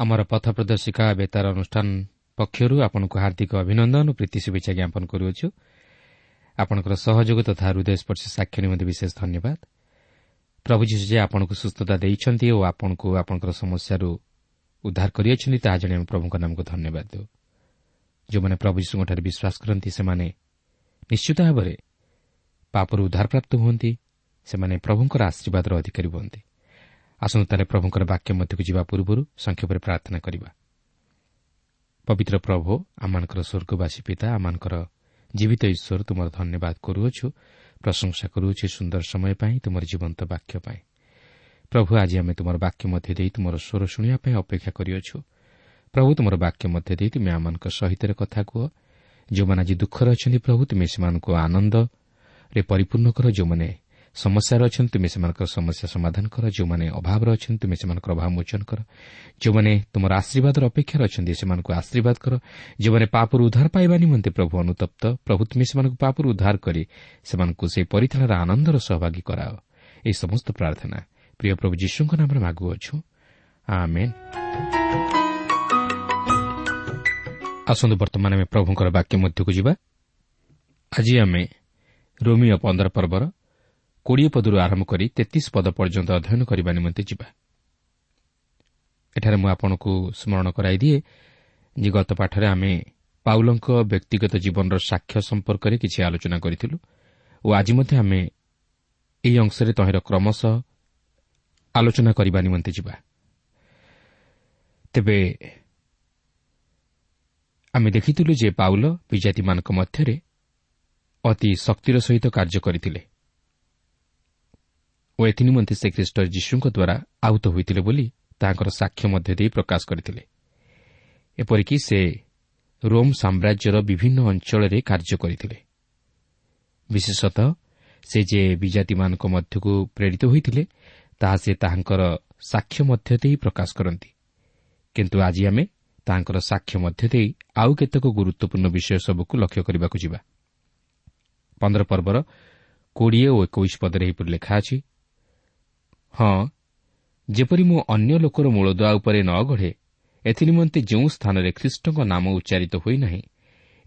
ଆମର ପଥ ପ୍ରଦର୍ଶିକା ବେତାର ଅନୁଷ୍ଠାନ ପକ୍ଷରୁ ଆପଣଙ୍କୁ ହାର୍ଦ୍ଦିକ ଅଭିନନ୍ଦନ ଓ ପ୍ରୀତି ଶୁଭେଚ୍ଛା ଜ୍ଞାପନ କରୁଅଛୁ। ଆପଣଙ୍କର ସହଯୋଗ ତଥା ହୃଦୟସ୍ପର୍ଶୀ ସାକ୍ଷ୍ୟ ନିମନ୍ତେ ବିଶେଷ ଧନ୍ୟବାଦ। ପ୍ରଭୁ ଯୀଶୁ ଯେ ଆପଣଙ୍କୁ ସୁସ୍ଥତା ଦେଇଛନ୍ତି ଓ ଆପଣଙ୍କୁ ଆପଣଙ୍କର ସମସ୍ୟାରୁ ଉଦ୍ଧାର କରିଅଛନ୍ତି ତାହା ଜାଣି ଆମେ ପ୍ରଭୁଙ୍କ ନାମକୁ ଧନ୍ୟବାଦ ଦେଉ। ଯେଉଁମାନେ ପ୍ରଭୁ ଯୀଶୁଙ୍କଠାରେ ବିଶ୍ୱାସ କରନ୍ତି ସେମାନେ ନିଶ୍ଚିତ ଭାବରେ ପାପରୁ ଉଦ୍ଧାରପ୍ରାପ୍ତ ହୁଅନ୍ତି। ସେମାନେ ପ୍ରଭୁଙ୍କର ଆଶୀର୍ବାଦର ଅଧିକାରୀ ହୁଅନ୍ତି। ଆସନ୍ତୁ ତାହେଲେ ପ୍ରଭୁଙ୍କର ବାକ୍ୟ ମଧ୍ୟକୁ ଯିବା ପୂର୍ବରୁ ସଂକ୍ଷେପରେ ପ୍ରାର୍ଥନା କରିବା। ପବିତ୍ର ପ୍ରଭୁ ଆମମାନଙ୍କର ସ୍ୱର୍ଗବାସୀ ପିତା ଆମମାନଙ୍କର ଜୀବିତ ଈଶ୍ୱର ତୁମର ଧନ୍ୟବାଦ କରୁଅଛୁ ପ୍ରଶଂସା କରୁଅଛୁ ସୁନ୍ଦର ସମୟ ପାଇଁ ତୁମର ଜୀବନ୍ତ ବାକ୍ୟ ପାଇଁ। ପ୍ରଭୁ ଆଜି ଆମେ ତୁମର ବାକ୍ୟ ମଧ୍ୟ ଦେଇ ତୁମର ସ୍ୱର ଶୁଣିବା ପାଇଁ ଅପେକ୍ଷା କରିଅଛୁ। ପ୍ରଭୁ ତୁମର ବାକ୍ୟ ମଧ୍ୟ ଦେଇ ତୁମେ ଆମମାନଙ୍କ ସହିତ କଥା କୁହ। ଯେଉଁମାନେ ଆଜି ଦୁଃଖରେ ଅଛନ୍ତି ପ୍ରଭୁ ତୁମେ ସେମାନଙ୍କୁ ଆନନ୍ଦରେ ପରିପୂର୍ଣ୍ଣ କର ଯେଉଁମାନେ ସମସ୍ୟାରେ ଅଛନ୍ତି ତୁମେ ସେମାନଙ୍କର ସମସ୍ୟା ସମାଧାନ କର ଯେଉଁମାନେ ଅଭାବରେ ଅଛନ୍ତି ତୁମେ ସେମାନଙ୍କର ଅଭାବ ମୋଚନ କର ଯେଉଁମାନେ ତୁମର ଆଶୀର୍ବାଦର ଅପେକ୍ଷାରେ ଅଛନ୍ତି ସେମାନଙ୍କୁ ଆଶୀର୍ବାଦ କର ଯେଉଁମାନେ ପାପରୁ ଉଦ୍ଧାର ପାଇବା ନିମନ୍ତେ ପ୍ରଭୁ ଅନୁତପ୍ତ ପ୍ରଭୁ ତୁମେ ସେମାନଙ୍କୁ ପାପରୁ ଉଦ୍ଧାର କରି ସେମାନଙ୍କୁ ସେହି ପରିଥାଣର ଆନନ୍ଦର ସହଭାଗୀ କରାଅ। ଏହି ସମସ୍ତ ପ୍ରାର୍ଥନା ପ୍ରିୟ ପ୍ରଭୁ ଯୀଶୁଙ୍କ ନାମରେ ମାଗୁଅଛୁ। ଆସନ୍ତୁ ବର୍ତ୍ତମାନ ଆମେ ପ୍ରଭୁଙ୍କର ବାକ୍ୟ ମଧ୍ୟକୁ ଯିବା। ଆଜି ଆମେ ରୋମିଓ ପନ୍ଦର ପର୍ବର କୋଡ଼ିଏ ପଦରୁ ଆରମ୍ଭ କରି ତେତିଶ ପଦ ପର୍ଯ୍ୟନ୍ତ ଅଧ୍ୟୟନ କରିବା ନିମନ୍ତେ ଯିବା। ଏଠାରେ ମୁଁ ଆପଣଙ୍କୁ ସ୍କରଣ କରାଇଦିଏ ଯେ ଗତ ପାଠରେ ଆମେ ପାଉଲଙ୍କ ବ୍ୟକ୍ତିଗତ ଜୀବନର ସାକ୍ଷ୍ୟ ସମ୍ପର୍କରେ କିଛି ଆଲୋଚନା କରିଥିଲୁ ଓ ଆଜି ମଧ୍ୟ ଆମେ ଏହି ଅଂଶରେ ତହିଁର କ୍ରମଶଃ ଆଲୋଚନା କରିବା ନିମନ୍ତେ ଯିବା। ତେବେ ଆମେ ଦେଖିଥିଲୁ ଯେ ପାଉଲ ବିଜାତିମାନଙ୍କ ମଧ୍ୟରେ ଅତି ଶକ୍ତିର ସହିତ କାର୍ଯ୍ୟ କରିଥିଲେ। ଓ ଏଥିନିମନ୍ତେ ସେ ଖ୍ରୀଷ୍ଟ ଯୀଶୁଙ୍କ ଦ୍ୱାରା ଆହୁତ ହୋଇଥିଲେ ବୋଲି ତାଙ୍କର ସାକ୍ଷ୍ୟ ମଧ୍ୟ ଦେଇ ପ୍ରକାଶ କରିଥିଲେ। ଏପରିକି ସେ ରୋମ୍ ସାମ୍ରାଜ୍ୟର ବିଭିନ୍ନ ଅଞ୍ଚଳରେ କାର୍ଯ୍ୟ କରିଥିଲେ। ବିଶେଷତଃ ସେ ଯେ ବିଜାତିମାନଙ୍କ ମଧ୍ୟକୁ ପ୍ରେରିତ ହୋଇଥିଲେ ତାହା ସେ ତାହାଙ୍କର ସାକ୍ଷ୍ୟ ମଧ୍ୟ ଦେଇ ପ୍ରକାଶ କରନ୍ତି। କିନ୍ତୁ ଆଜି ଆମେ ତାଙ୍କର ସାକ୍ଷ୍ୟ ମଧ୍ୟ ଦେଇ ଆଉ କେତେକ ଗୁରୁତ୍ୱପୂର୍ଣ୍ଣ ବିଷୟ ସବୁକୁ ଲକ୍ଷ୍ୟ କରିବାକୁ ଯିବା। ପନ୍ଦର ପର୍ବର କୋଡ଼ିଏ ଓ ଏକୋଇଶ ପଦରେ ଏହିପରି ଲେଖା ଅଛି ହଁ ଯେପରି ମୁଁ ଅନ୍ୟ ଲୋକର ମୂଳଦୁଆ ଉପରେ ନ ଗଢ଼େ ଏଥିନିମନ୍ତେ ଯେଉଁ ସ୍ଥାନରେ ଖ୍ରୀଷ୍ଟଙ୍କ ନାମ ଉଚ୍ଚାରିତ ହୋଇନାହିଁ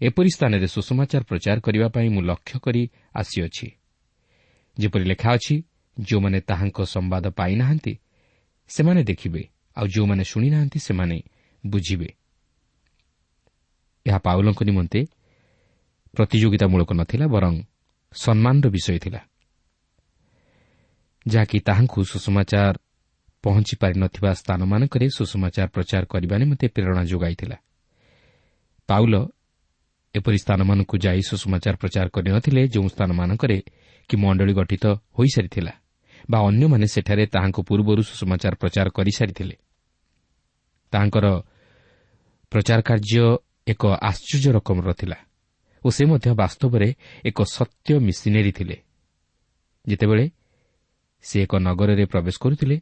ଏପରି ସ୍ଥାନରେ ସୁଷମାଚାର ପ୍ରଚାର କରିବା ପାଇଁ ମୁଁ ଲକ୍ଷ୍ୟ କରି ଆସିଅଛି। ଯେପରି ଲେଖା ଅଛି ଯେଉଁମାନେ ତାହାଙ୍କ ସମ୍ବାଦ ପାଇନାହାନ୍ତି ସେମାନେ ଦେଖିବେ ଆଉ ଯେଉଁମାନେ ଶୁଣିନାହାନ୍ତି ସେମାନେ ବୁଝିବେ। ଏହା ପାଉଲଙ୍କ ନିମନ୍ତେ ପ୍ରତିଯୋଗିତାମୂଳକ ନଥିଲା ବରଂ ସମ୍ମାନର ବିଷୟ ଥିଲା। ଯାହାକି ତାହାଙ୍କୁ ସୁଷମାଚାର ପହଞ୍ଚି ପାରିନଥିବା ସ୍ଥାନମାନଙ୍କରେ ସୁଷମାଚାର ପ୍ରଚାର କରିବା ନିମନ୍ତେ ପ୍ରେରଣା ଯୋଗାଇଥିଲା। ପାଉଲ ଏପରି ସ୍ଥାନମାନଙ୍କୁ ଯାଇ ସୁଷମାଚାର ପ୍ରଚାର କରିନଥିଲେ ଯେଉଁ ସ୍ଥାନମାନଙ୍କରେ କି ମଣ୍ଡଳୀ ଗଠିତ ହୋଇସାରିଥିଲା ବା ଅନ୍ୟମାନେ ସେଠାରେ ତାହାଙ୍କ ପୂର୍ବରୁ ସୁଷମାଚାର ପ୍ରଚାର କରିସାରିଥିଲେ। ତାହାଙ୍କର ପ୍ରଚାର କାର୍ଯ୍ୟ ଏକ ଆଶ୍ଚର୍ଯ୍ୟ ରକମର ଥିଲା ଓ ସେ ମଧ୍ୟ ବାସ୍ତବରେ ଏକ ସତ୍ୟ ମିଶିନେରୀ ଥିଲେ। ଯେତେବେଳେ ସେ ଏକ ନଗରରେ ପ୍ରବେଶ କରୁଥିଲେ।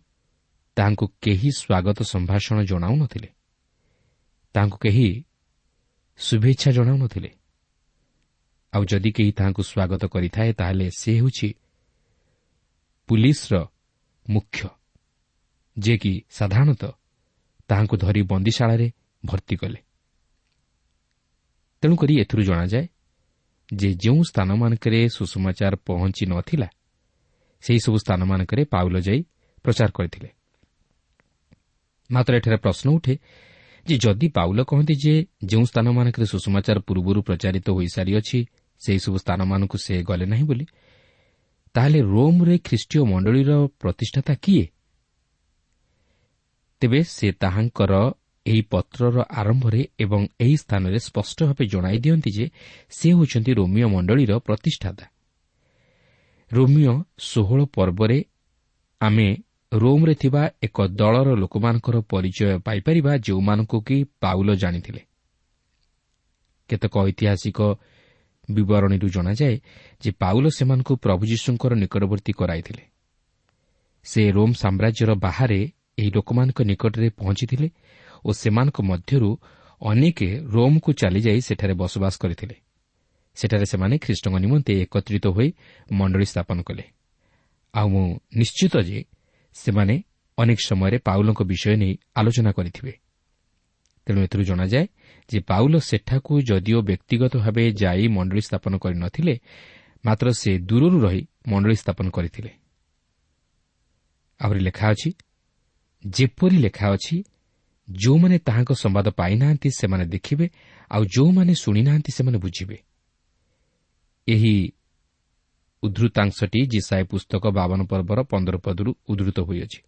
ତାହାଙ୍କୁ କେହି ସ୍ୱାଗତ ସମ୍ଭାଷଣ ଜଣାଉନଥିଲେ ତାହାଙ୍କୁ କେହି ଶୁଭେଚ୍ଛା ଜଣାଉନଥିଲେ ଆଉ ଯଦି କେହି ତାହାଙ୍କୁ ସ୍ୱାଗତ କରିଥାଏ ତାହେଲେ ସେ ହେଉଛି ପୁଲିସର ମୁଖ୍ୟ ଯିଏକି ସାଧାରଣତଃ ତାହାଙ୍କୁ ଧରି ବନ୍ଦୀଶାଳାରେ ଭର୍ତ୍ତି କଲେ। ତେଣୁକରି ଏଥିରୁ ଜଣାଯାଏ ଯେ ଯେଉଁ ସ୍ଥାନମାନଙ୍କରେ ସୁଷମାଚାର ପହଞ୍ଚି ନଥିଲା ସେହିସବୁ ସ୍ଥାନମାନଙ୍କରେ ପାଉଲ ଯାଇ ପ୍ରଚାର କରିଥିଲେ। ମାତ୍ର ଏଠାରେ ପ୍ରଶ୍ନ ଉଠେ ଯେ ଯଦି ପାଉଲ କହନ୍ତି ଯେ ଯେଉଁ ସ୍ଥାନମାନଙ୍କରେ ସୁଷମାଚାର ପୂର୍ବରୁ ପ୍ରଚାରିତ ହୋଇସାରିଅଛି ସେହିସବୁ ସ୍ଥାନମାନଙ୍କୁ ସେ ଗଲେ ନାହିଁ ବୋଲି ତାହେଲେ ରୋମ୍ରେ ଖ୍ରୀଷ୍ଟୀୟ ମଣ୍ଡଳୀର ପ୍ରତିଷ୍ଠାତା କିଏ? ତେବେ ସେ ତାହାଙ୍କର ଏହି ପତ୍ରର ଆରମ୍ଭରେ ଏବଂ ଏହି ସ୍ଥାନରେ ସ୍ପଷ୍ଟ ଭାବେ ଜଣାଇ ଦିଅନ୍ତି ଯେ ସେ ହେଉଛନ୍ତି ରୋମିଓ ମଣ୍ଡଳୀର ପ୍ରତିଷ୍ଠାତା। ରୋମିଓ ଷୋହଳ ପର୍ବରେ ଆମେ ରୋମ୍ରେ ଥିବା ଏକ ଦଳର ଲୋକମାନଙ୍କର ପରିଚୟ ପାଇପାରିବା ଯେଉଁମାନଙ୍କୁ କି ପାଉଲ ଜାଣିଥିଲେ। କେତେକ ଐତିହାସିକ ବିବରଣୀରୁ ଜଣାଯାଏ ଯେ ପାଉଲ ସେମାନଙ୍କୁ ପ୍ରଭୁ ଯୀଶୁଙ୍କର ନିକଟବର୍ତ୍ତୀ କରାଇଥିଲେ। ସେ ରୋମ୍ ସାମ୍ରାଜ୍ୟର ବାହାରେ ଏହି ଲୋକମାନଙ୍କ ନିକଟରେ ପହଞ୍ଚିଥିଲେ ଓ ସେମାନଙ୍କ ମଧ୍ୟରୁ ଅନେକ ରୋମ୍କୁ ଚାଲିଯାଇ ସେଠାରେ ବସବାସ କରିଥିଲେ। ସେଠାରେ ସେମାନେ ଖ୍ରୀଷ୍ଟଙ୍କ ନିମନ୍ତେ ଏକତ୍ରିତ ହୋଇ ମଣ୍ଡଳୀ ସ୍ଥାପନ କଲେ। ଆଉ ମୁଁ ନିଶ୍ଚିତ ଯେ ସେମାନେ ଅନେକ ସମୟରେ ପାଉଲଙ୍କ ବିଷୟ ନେଇ ଆଲୋଚନା କରିଥିବେ। ତେଣୁ ଏଥିରୁ ଜଣାଯାଏ ଯେ ପାଉଲ ସେଠାକୁ ଯଦିଓ ବ୍ୟକ୍ତିଗତ ଭାବେ ଯାଇ ମଣ୍ଡଳୀ ସ୍ଥାପନ କରିନଥିଲେ ମାତ୍ର ସେ ଦୂରରୁ ରହି ମଣ୍ଡଳୀ ସ୍ଥାପନ କରିଥିଲେ। ଆହୁରି ଲେଖା ଅଛି ଯେପରି ଲେଖା ଅଛି ଯେଉଁମାନେ ତାହାଙ୍କ ସମ୍ବାଦ ପାଇନାହାନ୍ତି ସେମାନେ ଦେଖିବେ ଆଉ ଯେଉଁମାନେ ଶୁଣିନାହାନ୍ତି ସେମାନେ ବୁଝିବେ। ଏହି ଉଦ୍ଧୃତାଂଶଟି ଜିସାଏ ପୁସ୍ତକ ବାବନ ପର୍ବର ପନ୍ଦର ପଦରୁ ଉଦ୍ଧୃତ ହୋଇଅଛି।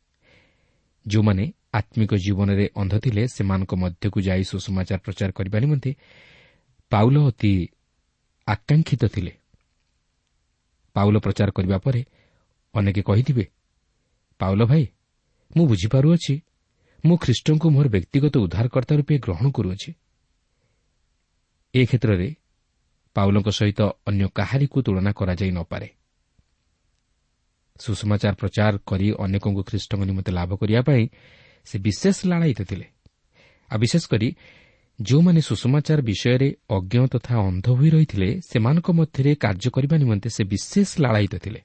ଯେଉଁମାନେ ଆତ୍ମିକ ଜୀବନରେ ଅନ୍ଧ ଥିଲେ ସେମାନଙ୍କ ମଧ୍ୟକୁ ଯାଇ ସୁସମାଚାର ପ୍ରଚାର କରିବା ନିମନ୍ତେ ପାଉଲ ଅତି ଆକାଂକ୍ଷିତ ଥିଲେ। ପାଉଲ ପ୍ରଚାର କରିବା ପରେ ଅନେକ କହିଥିବେ ପାଉଲ ଭାଇ ମୁଁ ବୁଝିପାରୁଅଛି ମୁଁ ଖ୍ରୀଷ୍ଟଙ୍କୁ ମୋର ବ୍ୟକ୍ତିଗତ ଉଦ୍ଧାରକର୍ତ୍ତା ରୂପେ ଗ୍ରହଣ କରୁଅଛି। ଏ କ୍ଷେତ୍ରରେ ପାଉଲଙ୍କ ସହିତ ଅନ୍ୟ କାହାରିକୁ ତୁଳନା କରାଯାଇ ନପାରେ ସୁଷମାଚାର ପ୍ରଚାର କରି ଅନେକଙ୍କୁ ଖ୍ରୀଷ୍ଟଙ୍କ ନିମନ୍ତେ ଲାଭ କରିବା ପାଇଁ ସେ ବିଶେଷ ଲାଳାୟିତ ଥିଲେ। ଆଉ ବିଶେଷ କରି ଯେଉଁମାନେ ସୁଷମାଚାର ବିଷୟରେ ଅଜ୍ଞ ତଥା ଅନ୍ଧ ହୋଇ ରହିଥିଲେ ସେମାନଙ୍କ ମଧ୍ୟରେ କାର୍ଯ୍ୟ କରିବା ନିମନ୍ତେ ସେ ବିଶେଷ ଲାଳାୟିତ ଥିଲେ।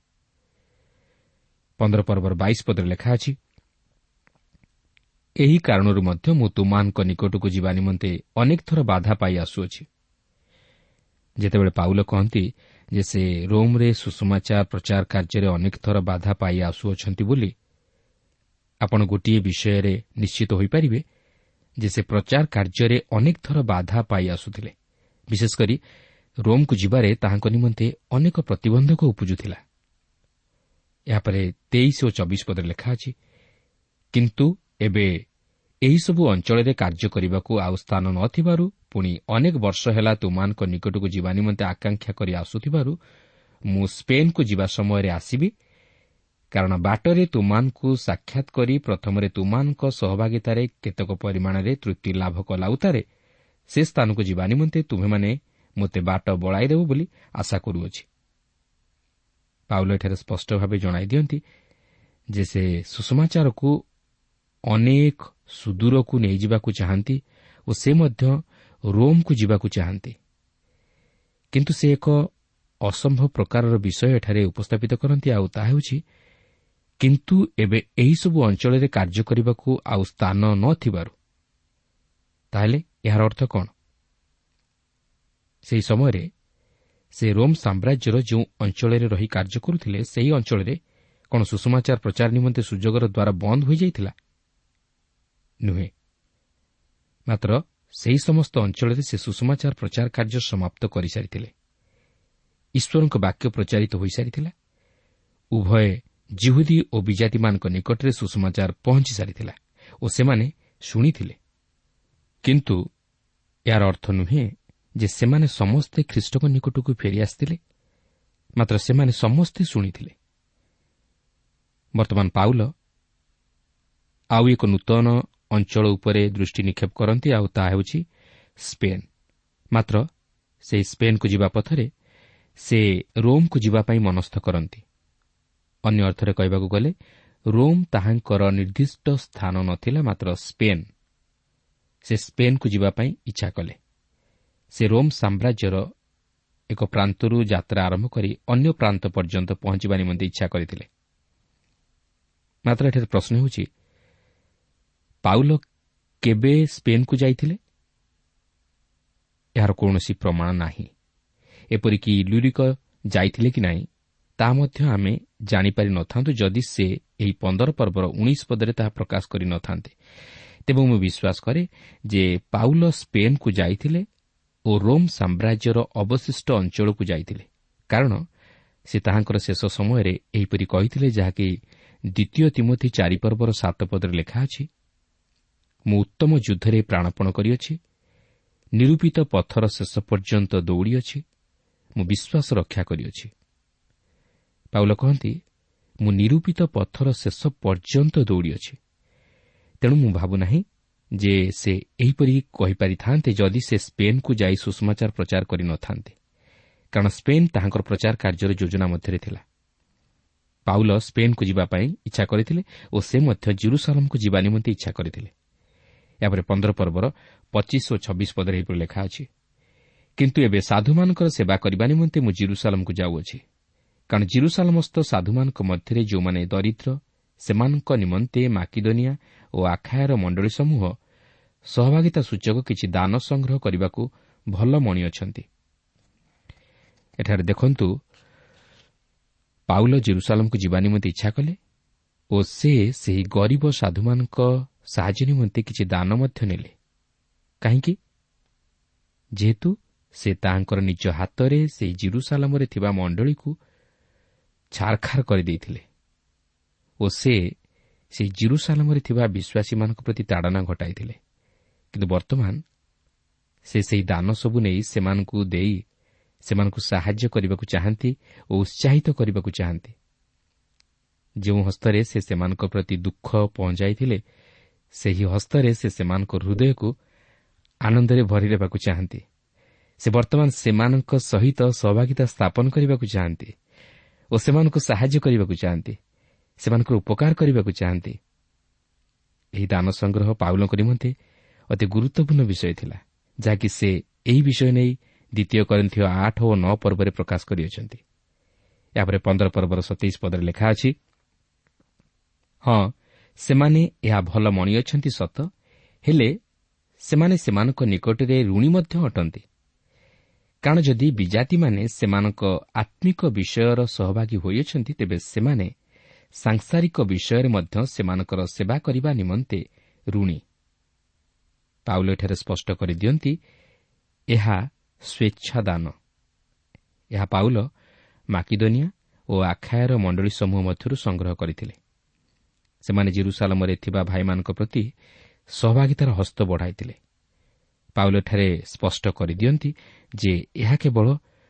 ପନ୍ଦର ପର୍ବର ବାଇଶ ପଦରେ ଲେଖା ଅଛି ଏହି କାରଣରୁ ମଧ୍ୟ ମୁଁ ତୁମାନଙ୍କ ନିକଟକୁ ଯିବା ନିମନ୍ତେ ଅନେକ ଥର ବାଧା ପାଇ ଆସୁଅଛି। ଯେତେବେଳେ ପାଉଲ କହନ୍ତି ଯେ ସେ ରୋମ୍ରେ ସୁଷମାଚାର ପ୍ରଚାର କାର୍ଯ୍ୟରେ ଅନେକ ଥର ବାଧା ପାଇ ଆସୁଅଛନ୍ତି ବୋଲି ଆପଣ ଗୋଟିଏ ବିଷୟରେ ନିଶ୍ଚିତ ହୋଇପାରିବେ ଯେ ସେ ପ୍ରଚାର କାର୍ଯ୍ୟରେ ଅନେକ ଥର ବାଧା ପାଇ ଆସୁଥିଲେ। ବିଶେଷକରି ରୋମ୍କୁ ଯିବାରେ ତାହାଙ୍କ ନିମନ୍ତେ ଅନେକ ପ୍ରତିବନ୍ଧକ ଉପୁଜୁଥିଲା। ଏହାପରେ ତେଇଶ ଓ ଚବିଶ ପଦରେ ଲେଖା ଅଛି କିନ୍ତୁ ଏବେ ଏହିସବୁ ଅଞ୍ଚଳରେ କାର୍ଯ୍ୟ କରିବାକୁ ଆଉ ସ୍ଥାନ ନ ଥିବାରୁ ପୁଣି ଅନେକ ବର୍ଷ ହେଲା ତୁମାନଙ୍କ ନିକଟକୁ ଯିବା ନିମନ୍ତେ ଆକାଂକ୍ଷା କରି ଆସୁଥିବାରୁ ମୁଁ ସ୍ପେନ୍କୁ ଯିବା ସମୟରେ ଆସିବି କାରଣ ବାଟରେ ତୁମାନଙ୍କୁ ସାକ୍ଷାତ କରି ପ୍ରଥମରେ ତୁମାନଙ୍କ ସହଭାଗିତାରେ କେତେକ ପରିମାଣରେ ତୃପ୍ତି ଲାଭ କଲା ଉତ୍ତାରେ ସେ ସ୍ଥାନକୁ ଯିବା ନିମନ୍ତେ ତୁମେମାନେ ମୋତେ ବାଟ ବଳାଇଦେବ ବୋଲି ଆଶା କରୁଅଛି। ପାଉଲ ଏଠାରେ ସ୍ପଷ୍ଟ ଭାବେ ଜଣାଇ ଦିଅନ୍ତି ଯେ ସେ ସୁଷମାଚାରକୁ ଅନେକ ସୁଦୂରକୁ ନେଇଯିବାକୁ ଚାହାନ୍ତି ଓ ସେ ମଧ୍ୟ ରୋମ୍କୁ ଯିବାକୁ ଚାହାନ୍ତି। କିନ୍ତୁ ସେ ଏକ ଅସମ୍ଭବ ପ୍ରକାରର ବିଷୟ ଏଠାରେ ଉପସ୍ଥାପିତ କରନ୍ତି ଆଉ ତାହା ହେଉଛି କିନ୍ତୁ ଏବେ ଏହିସବୁ ଅଞ୍ଚଳରେ କାର୍ଯ୍ୟ କରିବାକୁ ଆଉ ସ୍ଥାନ ନ ଥିବାରୁ। ତାହେଲେ ଏହାର ଅର୍ଥ କ'ଣ? ସେହି ସମୟରେ ସେ ରୋମ୍ ସାମ୍ରାଜ୍ୟର ଯେଉଁ ଅଞ୍ଚଳରେ ରହି କାର୍ଯ୍ୟ କରୁଥିଲେ ସେହି ଅଞ୍ଚଳରେ କ'ଣ ସୁଷମାଚାର ପ୍ରଚାର ନିମନ୍ତେ ସୁଯୋଗର ଦ୍ୱାର ବନ୍ଦ ହୋଇଯାଇଥିଲା? ନୁହେଁ ମାତ୍ର ସେହି ସମସ୍ତ ଅଞ୍ଚଳରେ ସେ ସୁଷମାଚାର ପ୍ରଚାର କାର୍ଯ୍ୟ ସମାପ୍ତ କରିସାରିଥିଲେ ଈଶ୍ୱରଙ୍କ ବାକ୍ୟ ପ୍ରଚାରିତ ହୋଇସାରିଥିଲା ଉଭୟ ଜିହୁଦୀ ଓ ବିଜାତିମାନଙ୍କ ନିକଟରେ ସୁଷମାଚାର ପହଞ୍ଚି ସାରିଥିଲା ଓ ସେମାନେ ଶୁଣିଥିଲେ କିନ୍ତୁ ଏହାର ଅର୍ଥ ନୁହେଁ ଯେ ସେମାନେ ସମସ୍ତେ ଖ୍ରୀଷ୍ଟଙ୍କ ନିକଟକୁ ଫେରିଆସିଥିଲେ ମାତ୍ର ସେମାନେ ସମସ୍ତେ ଶୁଣିଥିଲେ ବର୍ତ୍ତମାନ ପାଉଲ ଆଉ ଏକ ନୂତନ ଅଞ୍ଚଳ ଉପରେ ଦୃଷ୍ଟି ନିକ୍ଷେପ କରନ୍ତି ଆଉ ତାହା ହେଉଛି ସ୍ପେନ୍। ମାତ୍ର ସେହି ସ୍ପେନ୍କୁ ଯିବା ପଥରେ ସେ ରୋମ୍କୁ ଯିବା ପାଇଁ ମନସ୍ଥ କରନ୍ତି। ଅନ୍ୟ ଅର୍ଥରେ କହିବାକୁ ଗଲେ ରୋମ୍ ତାହାଙ୍କର ନିର୍ଦ୍ଦିଷ୍ଟ ସ୍ଥାନ ନଥିଲା ମାତ୍ର ସ୍ପେନ୍। ସେ ସ୍ପେନ୍କୁ ଯିବା ପାଇଁ ଇଚ୍ଛା କଲେ। ସେ ରୋମ୍ ସାମ୍ରାଜ୍ୟର ଏକ ପ୍ରାନ୍ତରୁ ଯାତ୍ରା ଆରମ୍ଭ କରି ଅନ୍ୟ ପ୍ରାନ୍ତ ପର୍ଯ୍ୟନ୍ତ ପହଞ୍ଚିବା ନିମନ୍ତେ ଇଚ୍ଛା କରିଥିଲେ। ମାତ୍ର ଏଠାରେ ପ୍ରଶ୍ନ ହେଉଛି ପାଉଲ କେବେ ସ୍ପେନ୍କୁ ଯାଇଥିଲେ? ଏହାର କୌଣସି ପ୍ରମାଣ ନାହିଁ। ଏପରିକି ଲୁରିକ ଯାଇଥିଲେ କି ନାହିଁ ତାହା ମଧ୍ୟ ଆମେ ଜାଣିପାରି ନଥାନ୍ତୁ ଯଦି ସେ ଏହି ପନ୍ଦର ପର୍ବର ଉଣେଇଶ ପଦରେ ତାହା ପ୍ରକାଶ କରିନଥାନ୍ତେ ତେବେ ମୁଁ ବିଶ୍ୱାସ କରେ ଯେ ପାଉଲ ସ୍ପେନ୍କୁ ଯାଇଥିଲେ ଓ ରୋମ୍ ସାମ୍ରାଜ୍ୟର ଅବଶିଷ୍ଟ ଅଞ୍ଚଳକୁ ଯାଇଥିଲେ। କାରଣ ସେ ତାହାଙ୍କର ଶେଷ ସମୟରେ ଏହିପରି କହିଥିଲେ ଯାହାକି ଦ୍ୱିତୀୟ ତିମୋଥି ଚାରିପର୍ବର ସାତ ପଦରେ ଲେଖା ଅଛି। ମୁଁ ଉତ୍ତମ ଯୁଦ୍ଧରେ ପ୍ରାଣପଣ କରିଅଛି। ନିରୂପିତ ପଥର ଶେଷ ପର୍ଯ୍ୟନ୍ତ ଦୌଡ଼ିଅଛି। ମୁଁ ବିଶ୍ୱାସ ରକ୍ଷା କରିଅଛି। ପାଉଲ କହନ୍ତି ମୁଁ ନିରୂପିତ ପଥର ଶେଷ ପର୍ଯ୍ୟନ୍ତ ଦୌଡ଼ିଅଛି। ତେଣୁ ମୁଁ ଭାବୁନାହିଁ ଯେ ସେ ଏହିପରି କହିପାରିଥାନ୍ତେ ଯଦି ସେ ସ୍ପେନ୍କୁ ଯାଇ ସୁଷମାଚାର ପ୍ରଚାର କରିନଥାନ୍ତେ କାରଣ ସ୍ପେନ୍ ତାହାଙ୍କର ପ୍ରଚାର କାର୍ଯ୍ୟର ଯୋଜନା ମଧ୍ୟରେ ଥିଲା। ପାଉଲ ସ୍ପେନ୍କୁ ଯିବା ପାଇଁ ଇଚ୍ଛା କରିଥିଲେ ଓ ସେ ମଧ୍ୟ ଜିରୁସାଲମ୍କୁ ଯିବା ନିମନ୍ତେ ଇଚ୍ଛା କରିଥିଲେ। ଏହାପରେ ପନ୍ଦର ପର୍ବର ପଚିଶ ଓ ଛବିଶ ପଦରେ ଏହିପରି ଲେଖା ଅଛି କିନ୍ତୁ ଏବେ ସାଧୁମାନଙ୍କର ସେବା କରିବା ନିମନ୍ତେ ମୁଁ ଜିରୁସାଲମ୍କୁ ଯାଉଅଛି। କାରଣ ଜିରୁସାଲମସ୍ଥ ସାଧୁମାନଙ୍କ ମଧ୍ୟରେ ଯେଉଁମାନେ ଦରିଦ୍ର ସେମାନଙ୍କ ନିମନ୍ତେ ମାକିଦୋନିଆ ଓ ଆଖାୟାର ମଣ୍ଡଳୀ ସମୂହ ସହଭାଗିତା ସୂଚକ କିଛି ଦାନ ସଂଗ୍ରହ କରିବାକୁ ଭଲ ମଣି ଅଛନ୍ତି। ଏଠାରେ ଦେଖନ୍ତୁ ପାଉଲ ଜିରୁସାଲମ୍କୁ ଯିବା ନିମନ୍ତେ ଇଚ୍ଛା କଲେ ଓ ସେ ସେହି ଗରିବ ସାଧୁମାନଙ୍କ ସାହାଯ୍ୟ ନିମନ୍ତେ କିଛି ଦାନ ମଧ୍ୟ ନେଲେ। କାହିଁକି? ଯେହେତୁ ସେ ତାହାଙ୍କର ନିଜ ହାତରେ ସେହି ଜିରୁସାଲମରେ ଥିବା ମଣ୍ଡଳୀକୁ ଛାରଖାର କରିଦେଇଥିଲେ ଓ ସେ ସେହି ଜିରୁସାଲମରେ ଥିବା ବିଶ୍ୱାସୀମାନଙ୍କ ପ୍ରତି ତାଡ଼ନା ଘଟାଇଥିଲେ। କିନ୍ତୁ ବର୍ତ୍ତମାନ ସେ ସେହି ଦାନ ସବୁ ନେଇ ସେମାନଙ୍କୁ ଦେଇ ସେମାନଙ୍କୁ ସାହାଯ୍ୟ କରିବାକୁ ଚାହାନ୍ତି ଓ ଉତ୍ସାହିତ କରିବାକୁ ଚାହାନ୍ତି। ଯେଉଁ ହସ୍ତରେ ସେ ସେମାନଙ୍କ ପ୍ରତି ଦୁଃଖ ପହଞ୍ଚାଇଥିଲେ ସେହି ହସ୍ତରେ ସେ ସେମାନଙ୍କ ହୃଦୟକୁ ଆନନ୍ଦରେ ଭରିଦେବାକୁ ଚାହାନ୍ତି। ସେ ବର୍ତ୍ତମାନ ସେମାନଙ୍କ ସହିତ ସହଭାଗିତା ସ୍ଥାପନ କରିବାକୁ ଚାହାନ୍ତି ଓ ସେମାନଙ୍କୁ ସାହାଯ୍ୟ କରିବାକୁ ଚାହାନ୍ତି ସେମାନଙ୍କର ଉପକାର କରିବାକୁ ଚାହାନ୍ତି। ଏହି ଦାନ ସଂଗ୍ରହ ପାଉଲଙ୍କ ନିମନ୍ତେ ଅତି ଗୁରୁତ୍ୱପୂର୍ଣ୍ଣ ବିଷୟ ଥିଲା ଯାହାକି ସେ ଏହି ବିଷୟ ନେଇ ଦ୍ୱିତୀୟ କରିଥିବା ଆଠ ଓ ନଅ ପର୍ବରେ ପ୍ରକାଶ କରିଅଛନ୍ତି। ଏହାପରେ ପନ୍ଦର ପର୍ବର ସତେଇଶ ପଦରେ ଲେଖା ଅଛି ହଁ ସେମାନେ ଏହା ଭଲ ମଣିଅଛନ୍ତି ସତ ହେଲେ ସେମାନେ ସେମାନଙ୍କ ନିକଟରେ ଋଣୀ ମଧ୍ୟ ଅଟନ୍ତି। କାରଣ ଯଦି ବିଜାତିମାନେ ସେମାନଙ୍କ ଆତ୍ମିକ ବିଷୟର ସହଭାଗୀ ହୋଇଅଛନ୍ତି ତେବେ ସେମାନେ ସାଂସାରିକ ବିଷୟରେ ମଧ୍ୟ ସେମାନଙ୍କର ସେବା କରିବା ନିମନ୍ତେ ଋଣୀ। ପାଉଲ ଏଠାରେ ସ୍ପଷ୍ଟ କରିଦିଅନ୍ତି ଏହା ସ୍ୱେଚ୍ଛାଦାନ। ଏହା ପାଉଲ ମାକିଦୋନିଆ ଓ ଆଖାୟର ମଣ୍ଡଳୀ ସମୂହ ମଧ୍ୟରୁ ସଂଗ୍ରହ କରିଥିଲେ। ସେମାନେ ଜିରୁସାଲମରେ ଥିବା ଭାଇମାନଙ୍କ ପ୍ରତି ସହଭାଗିତାର ହସ୍ତ ବଢ଼ାଇଥିଲେ। ପାଉଲଠାରେ ସ୍ପଷ୍ଟ କରିଦିଅନ୍ତି ଯେ ଏହା କେବଳ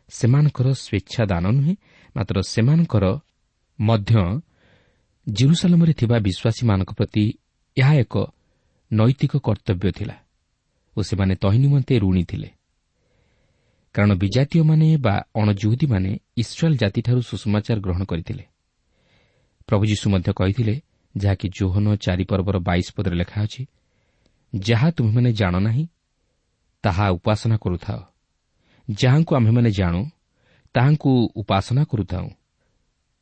ସେମାନଙ୍କର ସ୍ୱେଚ୍ଛାଦାନ ନୁହେଁ ମାତ୍ର ସେମାନଙ୍କର ମଧ୍ୟ ଜିରୁସାଲମରେ ଥିବା ବିଶ୍ୱାସୀମାନଙ୍କ ପ୍ରତି ଏହା ଏକ ନୈତିକ କର୍ତ୍ତବ୍ୟ ଥିଲା ଓ ସେମାନେ ତହିଁ ନିମନ୍ତେ ଋଣୀ ଥିଲେ। କାରଣ ବିଜାତୀୟମାନେ ବା ଅଣଜୁହୁଦୀମାନେ ଇସ୍ରାଏଲ୍ ଜାତିଠାରୁ ସୁଷମାଚାର ଗ୍ରହଣ କରିଥିଲେ। ପ୍ରଭୁ ଯୀଶୁ ମଧ୍ୟ କହିଥିଲେ ଯାହାକି ଜୋହନ ଚାରିପର୍ବର ବାଇଶ ପଦରେ ଲେଖା ଅଛି ଯାହା ତୁମେମାନେ ଜାଣ ନାହିଁ ତାହା ଉପାସନା କରୁଥାଅ। ଯାହାଙ୍କୁ ଆମ୍ଭେମାନେ ଜାଣୁ ତାହାଙ୍କୁ ଉପାସନା କରୁଥାଉ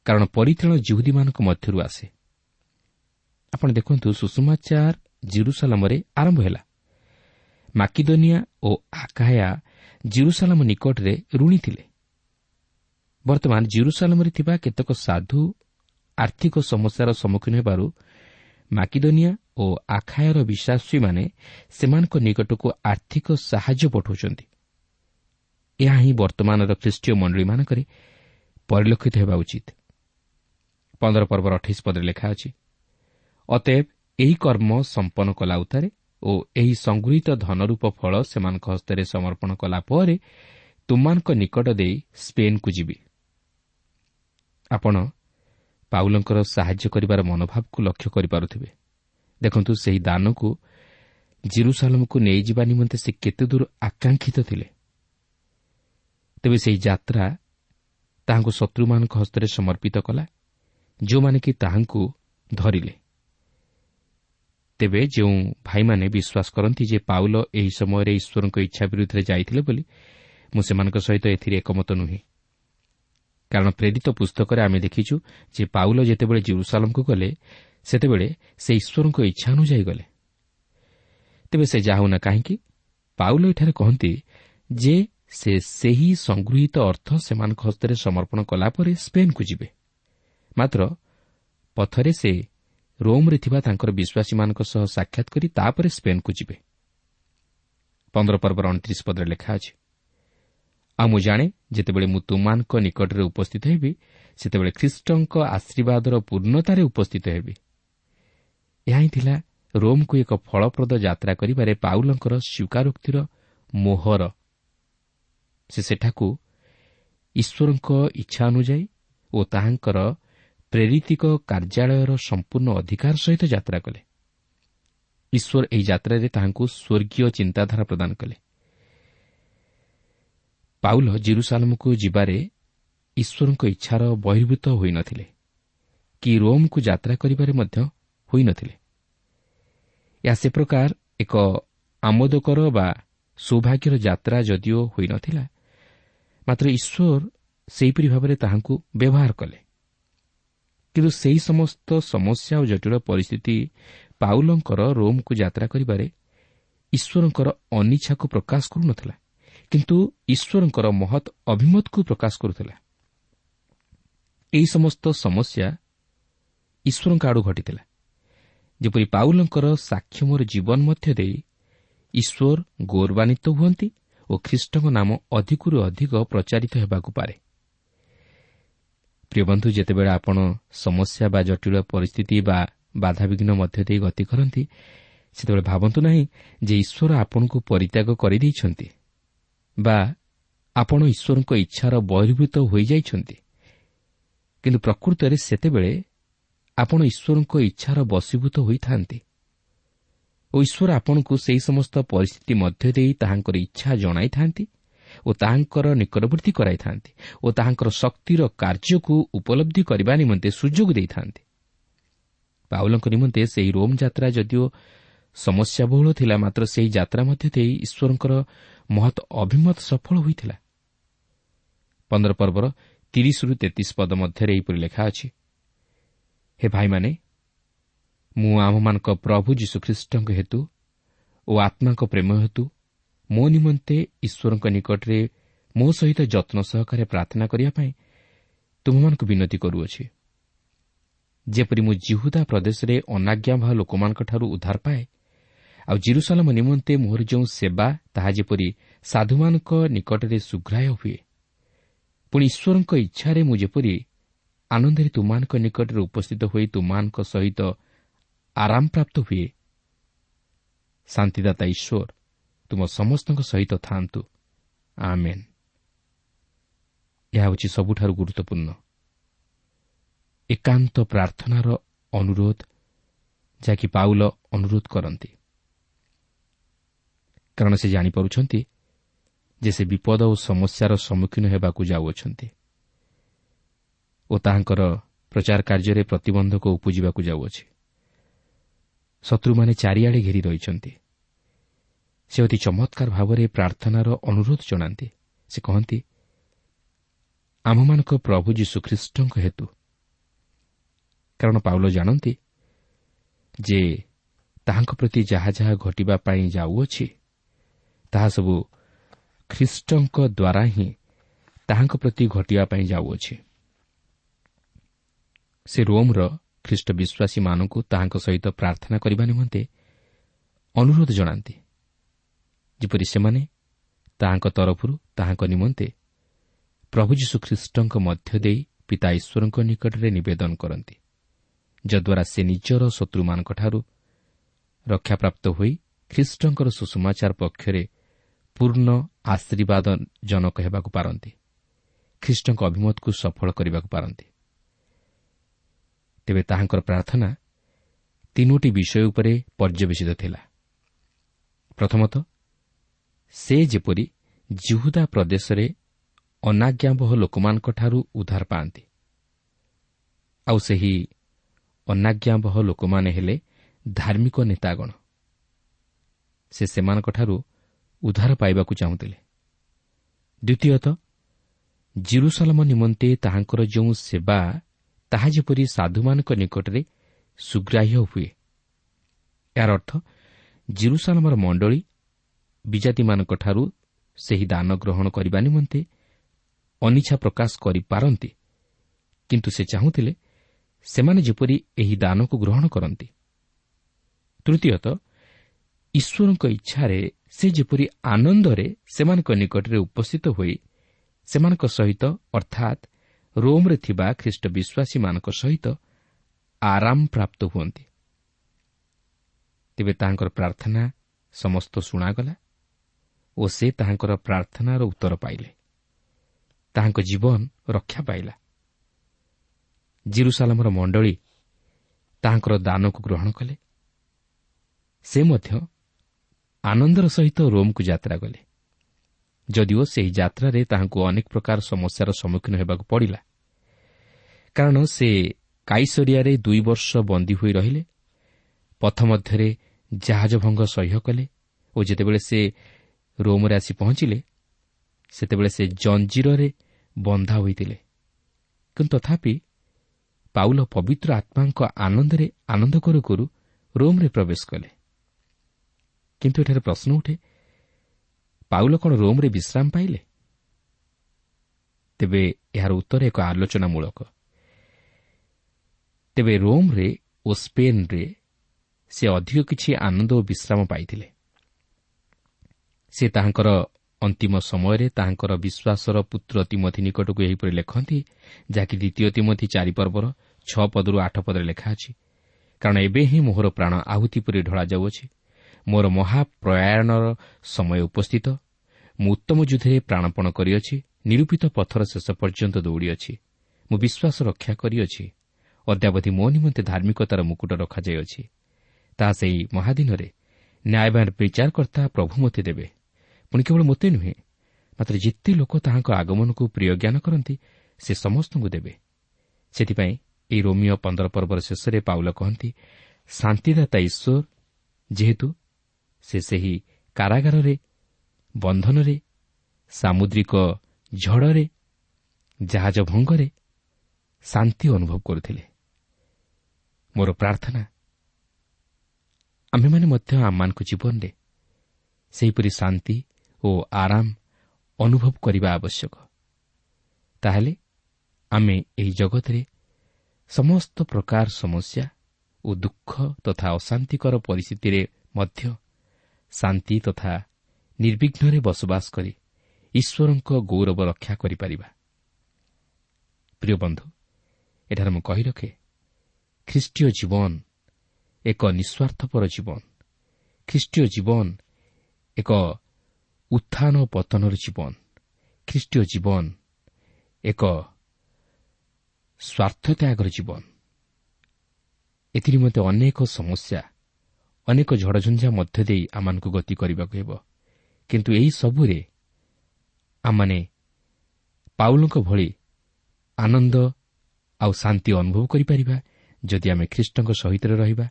କାରଣ ପରିତ୍ରାଣ ଜିହୁଦୀମାନଙ୍କ ମଧ୍ୟରୁ ଆସେ। ଆପଣ ଦେଖନ୍ତୁ ସୁଷମାଚାର ଜିରୁସାଲାମରେ ଆରମ୍ଭ ହେଲା। ମାକିଦୋନିଆ ଓ ଆକାୟା ଜିରୁସାଲାମ ନିକଟରେ ଋଣୀ ଥିଲେ। ବର୍ତ୍ତମାନ ଜିରୁସାଲାମରେ ଥିବା କେତେକ ସାଧୁ ଆର୍ଥିକ ସମସ୍ୟାର ସମ୍ମୁଖୀନ ହେବାରୁ ମାକିଦୋନିଆ ଓ ଆଖାୟର ବିଶ୍ୱାସୀମାନେ ସେମାନଙ୍କ ନିକଟକୁ ଆର୍ଥିକ ସାହାଯ୍ୟ ପଠାଉଛନ୍ତି। ଏହା ହିଁ ବର୍ତ୍ତମାନର ଖ୍ରୀଷ୍ଟୀୟ ମଣ୍ଡଳୀମାନଙ୍କରେ ପରିଲକ୍ଷିତ ହେବା ଉଚିତ। ପନ୍ଦର ପର୍ବର ଅଠେଇଶ ପଦରେ ଲେଖା ଅଛି ଅତଏବ ଏହି କର୍ମ ସମ୍ପନ୍ନ କଲା ଉତ୍ତାରେ ଓ ଏହି ସଂଗୃହୀତ ଧନରୂପ ଫଳ ସେମାନଙ୍କ ହସ୍ତରେ ସମର୍ପଣ କଲା ପରେ ତୁମମାନଙ୍କ ନିକଟ ଦେଇ ସ୍ପେନ୍କୁ ଯିବି। ଆପଣ ପାଉଲଙ୍କର ସାହାଯ୍ୟ କରିବାର ମନୋଭାବକୁ ଲକ୍ଷ୍ୟ କରିପାରୁଥିବେ। ଦେଖନ୍ତୁ ସେହି ଦାନକୁ ଜିରୁସାଲମକୁ ନେଇଯିବା ନିମନ୍ତେ ସେ କେତେ ଦୂର ଆକାଂକ୍ଷିତ ଥିଲେ। ତେବେ ସେହି ଯାତ୍ରା ତାହାଙ୍କୁ ଶତ୍ରୁମାନଙ୍କ ହସ୍ତରେ ସମର୍ପିତ କଲା ଯେଉଁମାନେ କି ତାହାଙ୍କୁ ଧରିଲେ। ତେବେ ଯେଉଁ ଭାଇମାନେ ବିଶ୍ୱାସ କରନ୍ତି ଯେ ପାଉଲ ଏହି ସମୟରେ ଈଶ୍ୱରଙ୍କ ଇଚ୍ଛା ବିରୁଦ୍ଧରେ ଯାଇଥିଲେ ବୋଲି ମୁଁ ସେମାନଙ୍କ ସହିତ ଏଥିରେ ଏକମତ ନୁହେଁ। କାରଣ ପ୍ରେରିତ ପୁସ୍ତକରେ ଆମେ ଦେଖିଛୁ ଯେ ପାଉଲ ଯେତେବେଳେ ଜିରୁସାଲମକୁ ଗଲେ ସେତେବେଳେ ସେ ଈଶ୍ୱରଙ୍କ ଇଚ୍ଛା ଅନୁଯାୟୀ ଗଲେ ତେବେ ସେ ଯାହୁନା କାହିଁକି ପାଉଲ ଏଠାରେ କହନ୍ତି ଯେ ସେ ସେହି ସଂଗୃହୀତ ଅର୍ଥ ସେମାନଙ୍କ ହସ୍ତରେ ସମର୍ପଣ କଲା ପରେ ସ୍ପେନ୍କୁ ଯିବେ ମାତ୍ର ପଥରେ ସେ ରୋମ୍ରେ ଥିବା ତାଙ୍କର ବିଶ୍ୱାସୀମାନଙ୍କ ସହ ସାକ୍ଷାତ କରି ତାପରେ ସ୍ପେନ୍କୁ ଯିବେ ପନ୍ଦର ପର୍ବର ଅଣତିରିଶ ପଦରେ ଲେଖା ଅଛି ଆଉ ମୁଁ ଜାଣେ ଯେତେବେଳେ ମୁଁ ତୁମାନଙ୍କ ନିକଟରେ ଉପସ୍ଥିତ ହେବି ସେତେବେଳେ ଖ୍ରୀଷ୍ଟଙ୍କ ଆଶୀର୍ବାଦର ପୂର୍ଣ୍ଣତାରେ ଉପସ୍ଥିତ ହେବି। ଏହା ହିଁ ଥିଲା ରୋମ୍କୁ ଏକ ଫଳପ୍ରଦ ଯାତ୍ରା କରିବାରେ ପାଉଲଙ୍କର ସ୍ୱୀକାରୋକ୍ତିର ମୋହର। ସେ ସେଠାକୁ ଈଶ୍ୱରଙ୍କ ଇଚ୍ଛା ଅନୁଯାୟୀ ଓ ତାହାଙ୍କର ପ୍ରେରିତିକ କାର୍ଯ୍ୟାଳୟର ସମ୍ପୂର୍ଣ୍ଣ ଅଧିକାର ସହିତ ଯାତ୍ରା କଲେ। ଈଶ୍ୱର ଏହି ଯାତ୍ରାରେ ତାହାଙ୍କୁ ସ୍ୱର୍ଗୀୟ ଚିନ୍ତାଧାରା ପ୍ରଦାନ କଲେ। ପାଉଲ ଜିରୁସାଲମକୁ ଯିବାରେ ଈଶ୍ୱରଙ୍କ ଇଚ୍ଛାର ବହିର୍ଭୂତ ହୋଇନଥିଲେ କି ରୋମ୍କୁ ଯାତ୍ରା କରିବାରେ ମଧ୍ୟ ହୋଇନଥିଲେ। ଏହା ସେ ପ୍ରକାର ଏକ ଆମୋଦକର ବା ସୌଭାଗ୍ୟର ଯାତ୍ରା ଯଦିଓ ହୋଇନଥିଲା ମାତ୍ର ଈଶ୍ୱର ସେହିପରି ଭାବରେ ତାହାଙ୍କୁ ବ୍ୟବହାର କଲେ। କିନ୍ତୁ ସେହି ସମସ୍ତ ସମସ୍ୟା ଓ ଜଟିଳ ପରିସ୍ଥିତି ପାଉଲଙ୍କର ରୋମ୍କୁ ଯାତ୍ରା କରିବାରେ ଈଶ୍ୱରଙ୍କର ଅନିଚ୍ଛାକୁ ପ୍ରକାଶ କରୁନଥିଲା। କିନ୍ତୁ ଈଶ୍ୱରଙ୍କର ମହତ୍ ଅଭିମତକୁ ପ୍ରକାଶ କରୁଥିଲା। ଏହି ସମସ୍ତ ସମସ୍ୟା ଈଶ୍ୱରଙ୍କ ଆଡ଼ୁ ଘଟିଥିଲା। ଯେପରି ପାଉଲଙ୍କର ସାକ୍ଷମର ଜୀବନ ମଧ୍ୟ ଦେଇ ଈଶ୍ୱର ଗୌରବାନ୍ୱିତ ହୁଅନ୍ତି ଓ ଖ୍ରୀଷ୍ଟଙ୍କ ନାମ ଅଧିକରୁ ଅଧିକ ପ୍ରଚାରିତ ହେବାକୁ ପାରେ। ପ୍ରିୟ ବନ୍ଧୁ ଯେତେବେଳେ ଆପଣ ସମସ୍ୟା ବା ଜଟିଳ ପରିସ୍ଥିତି ବା ବାଧାବିଘ୍ନ ମଧ୍ୟ ଦେଇ ଗତି କରନ୍ତି ସେତେବେଳେ ଭାବନ୍ତୁ ନାହିଁ ଯେ ଈଶ୍ୱର ଆପଣଙ୍କୁ ପରିତ୍ୟାଗ କରିଦେଇଛନ୍ତି। ବା ଆପଣ ଈଶ୍ୱରଙ୍କ ଇଚ୍ଛାର ବହିର୍ଭୂତ ହୋଇଯାଇଛନ୍ତି। କିନ୍ତୁ ପ୍ରକୃତରେ ସେତେବେଳେ ଆପଣ ଈଶ୍ୱରଙ୍କ ଇଚ୍ଛାର ବଶୀଭୂତ ହୋଇଥାନ୍ତି ଓ ଈଶ୍ୱର ଆପଣଙ୍କୁ ସେହି ସମସ୍ତ ପରିସ୍ଥିତି ମଧ୍ୟ ଦେଇ ତାହାଙ୍କର ଇଚ୍ଛା ଜଣାଇଥାନ୍ତି ଓ ତାହାଙ୍କର ନିକଟବର୍ତ୍ତୀ କରାଇଥାନ୍ତି ଓ ତାହାଙ୍କର ଶକ୍ତିର କାର୍ଯ୍ୟକୁ ଉପଲବ୍ଧି କରିବା ନିମନ୍ତେ ସୁଯୋଗ ଦେଇଥାନ୍ତି। ପାଉଲଙ୍କ ନିମନ୍ତେ ସେହି ରୋମ୍ ଯାତ୍ରା ଯଦିଓ ସମସ୍ୟାବହୁଳ ଥିଲା ମାତ୍ର ସେହି ଯାତ୍ରା ମଧ୍ୟ ଦେଇ ଈଶ୍ୱରଙ୍କର ମହତ୍ ଅଭିମତ ସଫଳ ହୋଇଥିଲା। ପନ୍ଦର ପର୍ବର ତିରିଶରୁ ତେତିଶ ପଦ ମଧ୍ୟରେ ଏହିପରି ଲେଖା ଅଛି ହେ ଭାଇମାନେ ମୁଁ ଆମମାନଙ୍କ ପ୍ରଭୁ ଯୀଶୁଖ୍ରୀଷ୍ଟଙ୍କ ହେତୁ ଓ ଆତ୍ମାଙ୍କ ପ୍ରେମ ହେତୁ ମୋ ନିମନ୍ତେ ଈଶ୍ୱରଙ୍କ ନିକଟରେ ମୋ ସହିତ ଯତ୍ନ ସହକାରେ ପ୍ରାର୍ଥନା କରିବା ପାଇଁ ତୁମମାନଙ୍କୁ ବିନତି କରୁଅଛି। ଯେପରି ମୁଁ ଜିହୁଦା ପ୍ରଦେଶରେ ଅନାଜ୍ଞାବହ ଲୋକମାନଙ୍କଠାରୁ ଉଦ୍ଧାର ପାଏ ଆଉ ଜିରୁସାଲାମ ନିମନ୍ତେ ମୋର ଯେଉଁ ସେବା ତାହା ଯେପରି ସାଧୁମାନଙ୍କ ନିକଟରେ ସୁଗ୍ରାହ୍ୟ ହୁଏ ପୁଣି ଈଶ୍ୱରଙ୍କ ଇଚ୍ଛାରେ ମୁଁ ଯେପରି ଆନନ୍ଦରେ ତୁମାନଙ୍କ ନିକଟରେ ଉପସ୍ଥିତ ହୋଇ ତୁମାନଙ୍କ ସହିତ ଆରାମ ପ୍ରାପ୍ତ ହୁଏ ଶାନ୍ତିଦାତା ଈଶ୍ୱର ତୁମ ସମସ୍ତଙ୍କ ସହିତ ଥାନ୍ତୁ ଏହା ହେଉଛି ସବୁଠାରୁ ଗୁରୁତ୍ୱପୂର୍ଣ୍ଣ। ଏକାନ୍ତ ପ୍ରାର୍ଥନାର ଅନୁରୋଧ ଯାହାକି ପାଉଲ ଅନୁରୋଧ କରନ୍ତି। କାରଣ ସେ ଜାଣିପାରୁଛନ୍ତି ଯେ ସେ ବିପଦ ଓ ସମସ୍ୟାର ସମ୍ମୁଖୀନ ହେବାକୁ ଯାଉଅଛନ୍ତି ଓ ତାହାଙ୍କର ପ୍ରଚାର କାର୍ଯ୍ୟରେ ପ୍ରତିବନ୍ଧକ ଉପୁଜିବାକୁ ଯାଉଅଛି। ଶତ୍ରୁମାନେ ଚାରିଆଡ଼େ ଘେରି ରହିଛନ୍ତି। ସେ ଅତି ଚମତ୍କାର ଭାବରେ ପ୍ରାର୍ଥନାର ଅନୁରୋଧ ଜଣାନ୍ତି। ସେ କହନ୍ତି ଆମମାନଙ୍କ ପ୍ରଭୁ ଯୀଶୁଖ୍ରୀଷ୍ଟଙ୍କ ହେତୁ। କାରଣ ପାଉଲ ଜାଣନ୍ତି ଯେ ତାହାଙ୍କ ପ୍ରତି ଯାହା ଯାହା ଘଟିବା ପାଇଁ ଯାଉଅଛି ତାହା ସବୁ ଖ୍ରୀଷ୍ଟଙ୍କ ଦ୍ୱାରା ହିଁ ତାହାଙ୍କ ପ୍ରତି ଘଟିବା ପାଇଁ ଯାଉଅଛି। ସେ ରୋମ୍ର ଖ୍ରୀଷ୍ଟ ବିଶ୍ୱାସୀମାନଙ୍କୁ ତାହାଙ୍କ ସହିତ ପ୍ରାର୍ଥନା କରିବା ନିମନ୍ତେ ଅନୁରୋଧ ଜଣାନ୍ତି ଯେପରି ସେମାନେ ତାହାଙ୍କ ତରଫରୁ ତାହାଙ୍କ ନିମନ୍ତେ ପ୍ରଭୁ ଯୀଶୁଖ୍ରୀଷ୍ଟଙ୍କ ମଧ୍ୟ ଦେଇ ପିତା ଈଶ୍ୱରଙ୍କ ନିକଟରେ ନିବେଦନ କରନ୍ତି ଯଦ୍ୱାରା ସେ ନିଜର ଶତ୍ରୁମାନଙ୍କଠାରୁ ରକ୍ଷାପ୍ରାପ୍ତ ହୋଇ ଖ୍ରୀଷ୍ଟଙ୍କର ସୁଷମାଚାର ପକ୍ଷରେ ପୂର୍ଣ୍ଣ ଆଶୀର୍ବାଦଜନକ ହେବାକୁ ପାରନ୍ତି। ଖ୍ରୀଷ୍ଟଙ୍କ ଅଭିମତକୁ ସଫଳ କରିବାକୁ ପାରନ୍ତି। ତେବେ ତାହାଙ୍କର ପ୍ରାର୍ଥନା ତିନୋଟି ବିଷୟ ଉପରେ ପର୍ଯ୍ୟବେସିତ ଥିଲା। ପ୍ରଥମତଃ ସେ ଯେପରି ଜିହୁଦା ପ୍ରଦେଶରେ ଅନାଜ୍ଞାବହ ଲୋକମାନଙ୍କଠାରୁ ଉଦ୍ଧାର ପାଆନ୍ତି ଆଉ ସେହି ଅନାଜ୍ଞାବହ ଲୋକମାନେ ହେଲେ ଧାର୍ମିକ ନେତାଗଣ। ସେ ସେମାନଙ୍କଠାରୁ ଉଦ୍ଧାର ପାଇବାକୁ ଚାହୁଁଥିଲେ। ଦ୍ୱିତୀୟତଃ ଜିରୁସାଲମ ନିମନ୍ତେ ତାହାଙ୍କର ଯେଉଁ ସେବା ତାହା ଯେପରି ସାଧୁମାନଙ୍କ ନିକଟରେ ସୁଗ୍ରାହ୍ୟ ହୁଏ। ଏହାର ଅର୍ଥ ଜିରୁସାଲମର ମଣ୍ଡଳୀ ବିଜାତିମାନଙ୍କଠାରୁ ସେହି ଦାନ ଗ୍ରହଣ କରିବା ନିମନ୍ତେ ଅନିଚ୍ଛା ପ୍ରକାଶ କରିପାରନ୍ତି କିନ୍ତୁ ସେ ଚାହୁଁଥିଲେ ସେମାନେ ଯେପରି ଏହି ଦାନକୁ ଗ୍ରହଣ କରନ୍ତି। ତୃତୀୟତଃ ଈଶ୍ୱରଙ୍କ ଇଚ୍ଛାରେ ସେ ଯେପରି ଆନନ୍ଦରେ ସେମାନଙ୍କ ନିକଟରେ ଉପସ୍ଥିତ ହୋଇ ସେମାନଙ୍କ ସହିତ ଅର୍ଥାତ୍ ରୋମ୍ରେ ଥିବା ଖ୍ରୀଷ୍ଟ ବିଶ୍ୱାସୀମାନଙ୍କ ସହିତ ଆରାମ ପ୍ରାପ୍ତ ହୁଅନ୍ତି। ତେବେ ତାହାଙ୍କର ପ୍ରାର୍ଥନା ସମସ୍ତ ଶୁଣାଗଲା ଓ ସେ ତାହାଙ୍କର ପ୍ରାର୍ଥନାର ଉତ୍ତର ପାଇଲେ। ତାହାଙ୍କ ଜୀବନ ରକ୍ଷା ପାଇଲା। ଜିରୁସାଲାମର ମଣ୍ଡଳୀ ତାହାଙ୍କର ଦାନକୁ ଗ୍ରହଣ କଲେ। ସେ ମଧ୍ୟ ଆନନ୍ଦର ସହିତ ରୋମ୍କୁ ଯାତ୍ରା କଲେ। ଯଦିଓ ସେହି ଯାତ୍ରାରେ ତାହାଙ୍କୁ ଅନେକ ପ୍ରକାର ସମସ୍ୟାର ସମ୍ମୁଖୀନ ହେବାକୁ ପଡ଼ିଲା କାରଣ ସେ କାଇସରିଆରେ ଦୁଇ ବର୍ଷ ବନ୍ଦୀ ହୋଇ ରହିଲେ ପଥ ମଧ୍ୟରେ ଜାହାଜ ଭଙ୍ଗ ସହ୍ୟ କଲେ ଓ ଯେତେବେଳେ ସେ ରୋମ୍ରେ ଆସି ପହଞ୍ଚିଲେ ସେତେବେଳେ ସେ ଜଞ୍ଜିରରେ ବନ୍ଧା ହୋଇଥିଲେ। କିନ୍ତୁ ତଥାପି ପାଉଲ ପବିତ୍ର ଆତ୍ମାଙ୍କ ଆନନ୍ଦରେ ଆନନ୍ଦ କରୁ କରୁ ରୋମ୍ରେ ପ୍ରବେଶ କଲେ। କିନ୍ତୁ ଏଠାରେ ପ୍ରଶ୍ନ ଉଠେ ପାଉଲ କ'ଣ ରୋମ୍ରେ ବିଶ୍ରାମ ପାଇଲେ? ତେବେ ଏହାର ଉତ୍ତର ଏକ ଆଲୋଚନାମୂଳକ। ତେବେ ରୋମ୍ରେ ଓ ସ୍ପେନ୍ରେ ସେ ଅଧିକ କିଛି ଆନନ୍ଦ ଓ ବିଶ୍ରାମ ପାଇଥିଲେ। ସେ ତାହାଙ୍କର ଅନ୍ତିମ ସମୟରେ ତାହାଙ୍କର ବିଶ୍ୱାସର ପୁତ୍ର ତିମଥି ନିକଟକୁ ଏହିପରି ଲେଖନ୍ତି ଯାହାକି ଦ୍ୱିତୀୟ ତିମଥି ଚାରିପର୍ବର ଛଅ ପଦରୁ ଆଠ ପଦରେ ଲେଖା ଅଛି କାରଣ ଏବେ ହିଁ ମୋହର ପ୍ରାଣ ଆହୁତି ପରି ଢଳାଯାଉଅଛି। ମୋର ମହାପ୍ରୟାଣର ସମୟ ଉପସ୍ଥିତ। ମୁଁ ଉତ୍ତମ ଯୁଦ୍ଧରେ ପ୍ରାଣପଣ କରିଅଛି ନିରୂପିତ ପଥର ଶେଷ ପର୍ଯ୍ୟନ୍ତ ଦୌଡ଼ିଅଛି। ମୁଁ ବିଶ୍ୱାସ ରକ୍ଷା କରିଅଛି ଅଦ୍ୟାବଧି ମୋ ନିମନ୍ତେ ଧାର୍ମିକତାର ମୁକୁଟ ରଖାଯାଇଅଛି। ତାହା ସେହି ମହାଦିନରେ ନ୍ୟାୟବାନ ବିଚାରକର୍ତ୍ତା ପ୍ରଭୁ ମୋତେ ଦେବେ। ପୁଣି କେବଳ ମୋତେ ନୁହେଁ ମାତ୍ର ଯେତେ ଲୋକ ତାହାଙ୍କ ଆଗମନକୁ ପ୍ରିୟ ଜ୍ଞାନ କରନ୍ତି ସେ ସମସ୍ତଙ୍କୁ ଦେବେ। ସେଥିପାଇଁ ଏହି ରୋମିଓ ପନ୍ଦର ପର୍ବର ଶେଷରେ ପାଉଲ କହନ୍ତି ଶାନ୍ତିଦାତା ଈଶ୍ୱର ଯେହେତୁ ସେ ସେହି କାରାଗାରରେ ବନ୍ଧନରେ ସାମୁଦ୍ରିକ ଝଡ଼ରେ ଜାହାଜ ଭଙ୍ଗରେ ଶାନ୍ତି ଅନୁଭବ କରୁଥିଲେ। ମୋର ପ୍ରାର୍ଥନା ଆମେମାନେ ମଧ୍ୟ ଆମମାନଙ୍କ ଜୀବନରେ ସେହିପରି ଶାନ୍ତି ଓ ଆରାମ ଅନୁଭବ କରିବା ଆବଶ୍ୟକ। ତାହେଲେ ଆମେ ଏହି ଜଗତରେ ସମସ୍ତ ପ୍ରକାର ସମସ୍ୟା ଓ ଦୁଃଖ ତଥା ଅଶାନ୍ତିକର ପରିସ୍ଥିତିରେ ମଧ୍ୟ ଶାନ୍ତି ତଥା ନିର୍ବିଘ୍ନରେ ବସବାସ କରି ଈଶ୍ୱରଙ୍କ ଗୌରବ ରକ୍ଷା କରିପାରିବା। ପ୍ରିୟ ବନ୍ଧୁ ଏଠାରେ ମୁଁ କହି ରଖେ ଖ୍ରୀଷ୍ଟୀୟ ଜୀବନ ଏକ ନିଃସ୍ୱାର୍ଥପର ଜୀବନ। ଖ୍ରୀଷ୍ଟୀୟ ଜୀବନ ଏକ ଉତ୍ଥାନ ପତନର ଜୀବନ। ଖ୍ରୀଷ୍ଟୀୟ ଜୀବନ ଏକ ସ୍ୱାର୍ଥତ୍ୟାଗର ଜୀବନ। ଏଥିନିମନ୍ତେ ଅନେକ ସମସ୍ୟା ଅନେକ ଝଡ଼ଝଞ୍ଝା ମଧ୍ୟ ଦେଇ ଆମମାନଙ୍କୁ ଗତି କରିବାକୁ ହେବ। କିନ୍ତୁ ଏହି ସବୁରେ ଆମମାନେ ପାଉଲଙ୍କ ଭଳି ଆନନ୍ଦ ଆଉ ଶାନ୍ତି ଅନୁଭବ କରିପାରିବା ଯଦି ଆମେ ଖ୍ରୀଷ୍ଟଙ୍କ ସହିତ ରହିବା।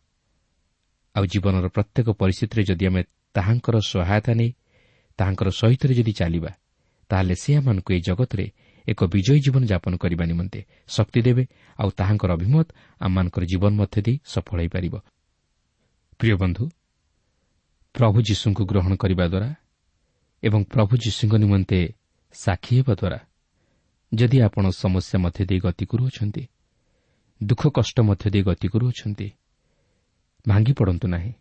ଆଉ ଜୀବନର ପ୍ରତ୍ୟେକ ପରିସ୍ଥିତିରେ ଯଦି ଆମେ ତାହାଙ୍କର ସହାୟତା ନେଇ ତାହାଙ୍କର ସହିତ ଯଦି ଚାଲିବା ତାହେଲେ ସେ ଆମମାନଙ୍କୁ ଏହି ଜଗତରେ ଏକ ବିଜୟୀ ଜୀବନ ଯାପନ କରିବା ନିମନ୍ତେ ଶକ୍ତି ଦେବେ ଆଉ ତାହାଙ୍କର ଅଭିମତ ଆମମାନଙ୍କର ଜୀବନ ମଧ୍ୟ ଦେଇ ସଫଳ ହୋଇପାରିବ। ପ୍ରିୟ ବନ୍ଧୁ ପ୍ରଭୁ ଯୀଶୁଙ୍କୁ ଗ୍ରହଣ କରିବା ଦ୍ୱାରା ଏବଂ ପ୍ରଭୁ ଯୀଶୁଙ୍କ ନିମନ୍ତେ ସାକ୍ଷୀ ହେବା ଦ୍ୱାରା ଯଦି ଆପଣ ସମସ୍ୟା ମଧ୍ୟ ଦେଇ ଗତି କରୁଅଛନ୍ତି ଦୁଃଖ କଷ୍ଟ ମଧ୍ୟ ଦେଇ ଗତି କରୁଅଛନ୍ତି ଭାଙ୍ଗି ପଡ଼ନ୍ତୁ ନାହିଁ।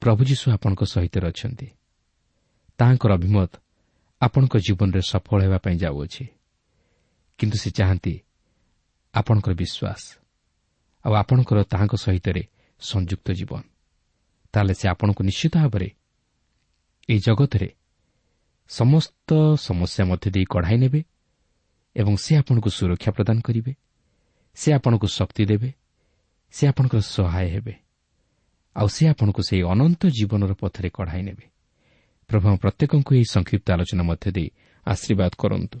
ପ୍ରଭୁ ଯୀଶୁ ଆପଣଙ୍କ ସହିତ ଅଛନ୍ତି। ତାହାଙ୍କର ଅଭିମତ ଆପଣଙ୍କ ଜୀବନରେ ସଫଳ ହେବା ପାଇଁ ଯାଉଅଛି। କିନ୍ତୁ ସେ ଚାହାନ୍ତି ଆପଣଙ୍କର ବିଶ୍ୱାସ ଆଉ ଆପଣଙ୍କର ତାହାଙ୍କ ସହିତ ସଂଯୁକ୍ତ ଜୀବନ। ତାହେଲେ ସେ ଆପଣଙ୍କୁ ନିଶ୍ଚିତ ଭାବରେ ଏହି ଜଗତରେ ସମସ୍ତ ସମସ୍ୟା ମଧ୍ୟ ଦେଇ କଢ଼ାଇ ନେବେ ଏବଂ ସେ ଆପଣଙ୍କୁ ସୁରକ୍ଷା ପ୍ରଦାନ କରିବେ। ସେ ଆପଣଙ୍କୁ ଶକ୍ତି ଦେବେ। ସେ ଆପଣଙ୍କର ସହାୟ ହେବେ। ଆଉ ସେ ଆପଣଙ୍କୁ ସେହି ଅନନ୍ତ ଜୀବନର ପଥରେ କଢ଼ାଇ ନେବେ। ପ୍ରଭୁ ପ୍ରତ୍ୟେକଙ୍କୁ ଏହି ସଂକ୍ଷିପ୍ତ ଆଲୋଚନା ମଧ୍ୟ ଦେଇ ଆଶୀର୍ବାଦ କରନ୍ତୁ।